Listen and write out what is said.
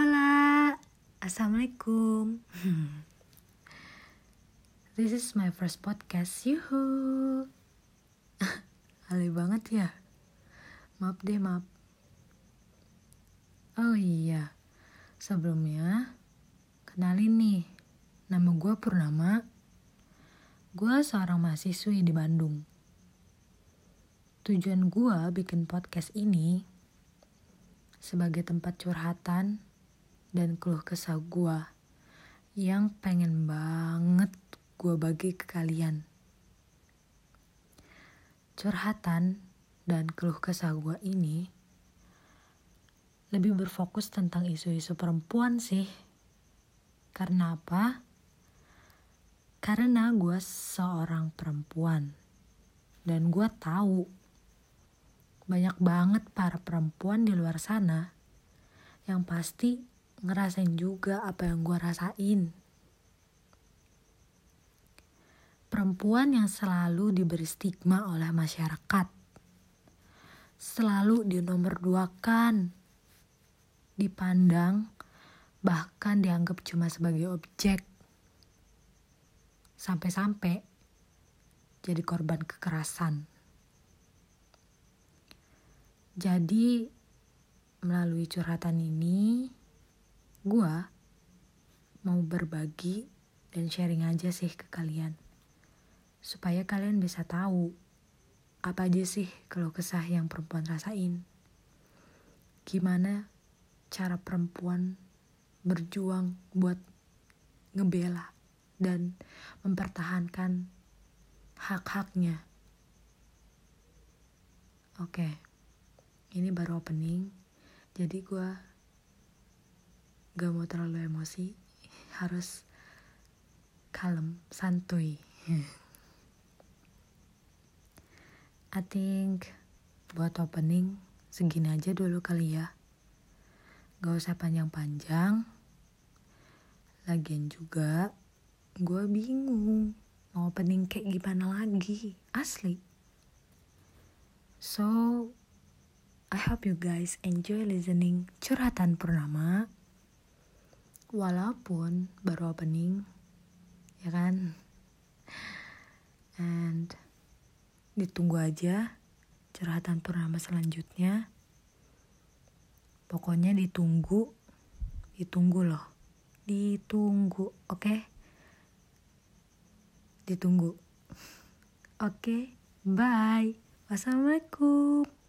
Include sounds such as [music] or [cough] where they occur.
Halo, Assalamualaikum. [laughs] This is my first podcast, yuhu. [laughs] Alay banget ya. Maaf deh, maaf. Oh iya, sebelumnya Kenalin nih, nama gue Purnama. Gue seorang mahasiswi di Bandung. Tujuan gue bikin podcast ini sebagai tempat curhatan dan keluh kesah gue yang pengen banget gue bagi ke kalian. Curhatan dan keluh kesah gue ini lebih berfokus tentang isu-isu perempuan sih. Karena apa? Karena gue seorang perempuan dan gue tahu banyak banget para perempuan di luar sana yang pasti ngerasain juga apa yang gue rasain. Perempuan yang selalu diberi stigma oleh masyarakat. Selalu dinomorduakan, dipandang, bahkan dianggap cuma sebagai objek. Sampai-sampai jadi korban kekerasan. Jadi melalui curhatan ini gue mau berbagi dan sharing aja sih ke kalian. Supaya kalian bisa tahu apa aja sih kalau kesah yang perempuan rasain. Gimana cara perempuan berjuang buat ngebela dan mempertahankan hak-haknya. Oke ini baru opening. Jadi gue gak mau terlalu emosi harus kalem santuy. I think buat opening segini aja dulu kali ya. Gak usah panjang-panjang. Lagian juga gue bingung mau opening kayak gimana lagi asli. So I hope you guys enjoy listening curhatan Purnama. Walaupun baru opening, ya kan? And ditunggu aja curhatan Purnama selanjutnya. Pokoknya ditunggu, ditunggu loh. Ditunggu, oke? Okay? Ditunggu. Oke, okay, bye. Wassalamualaikum.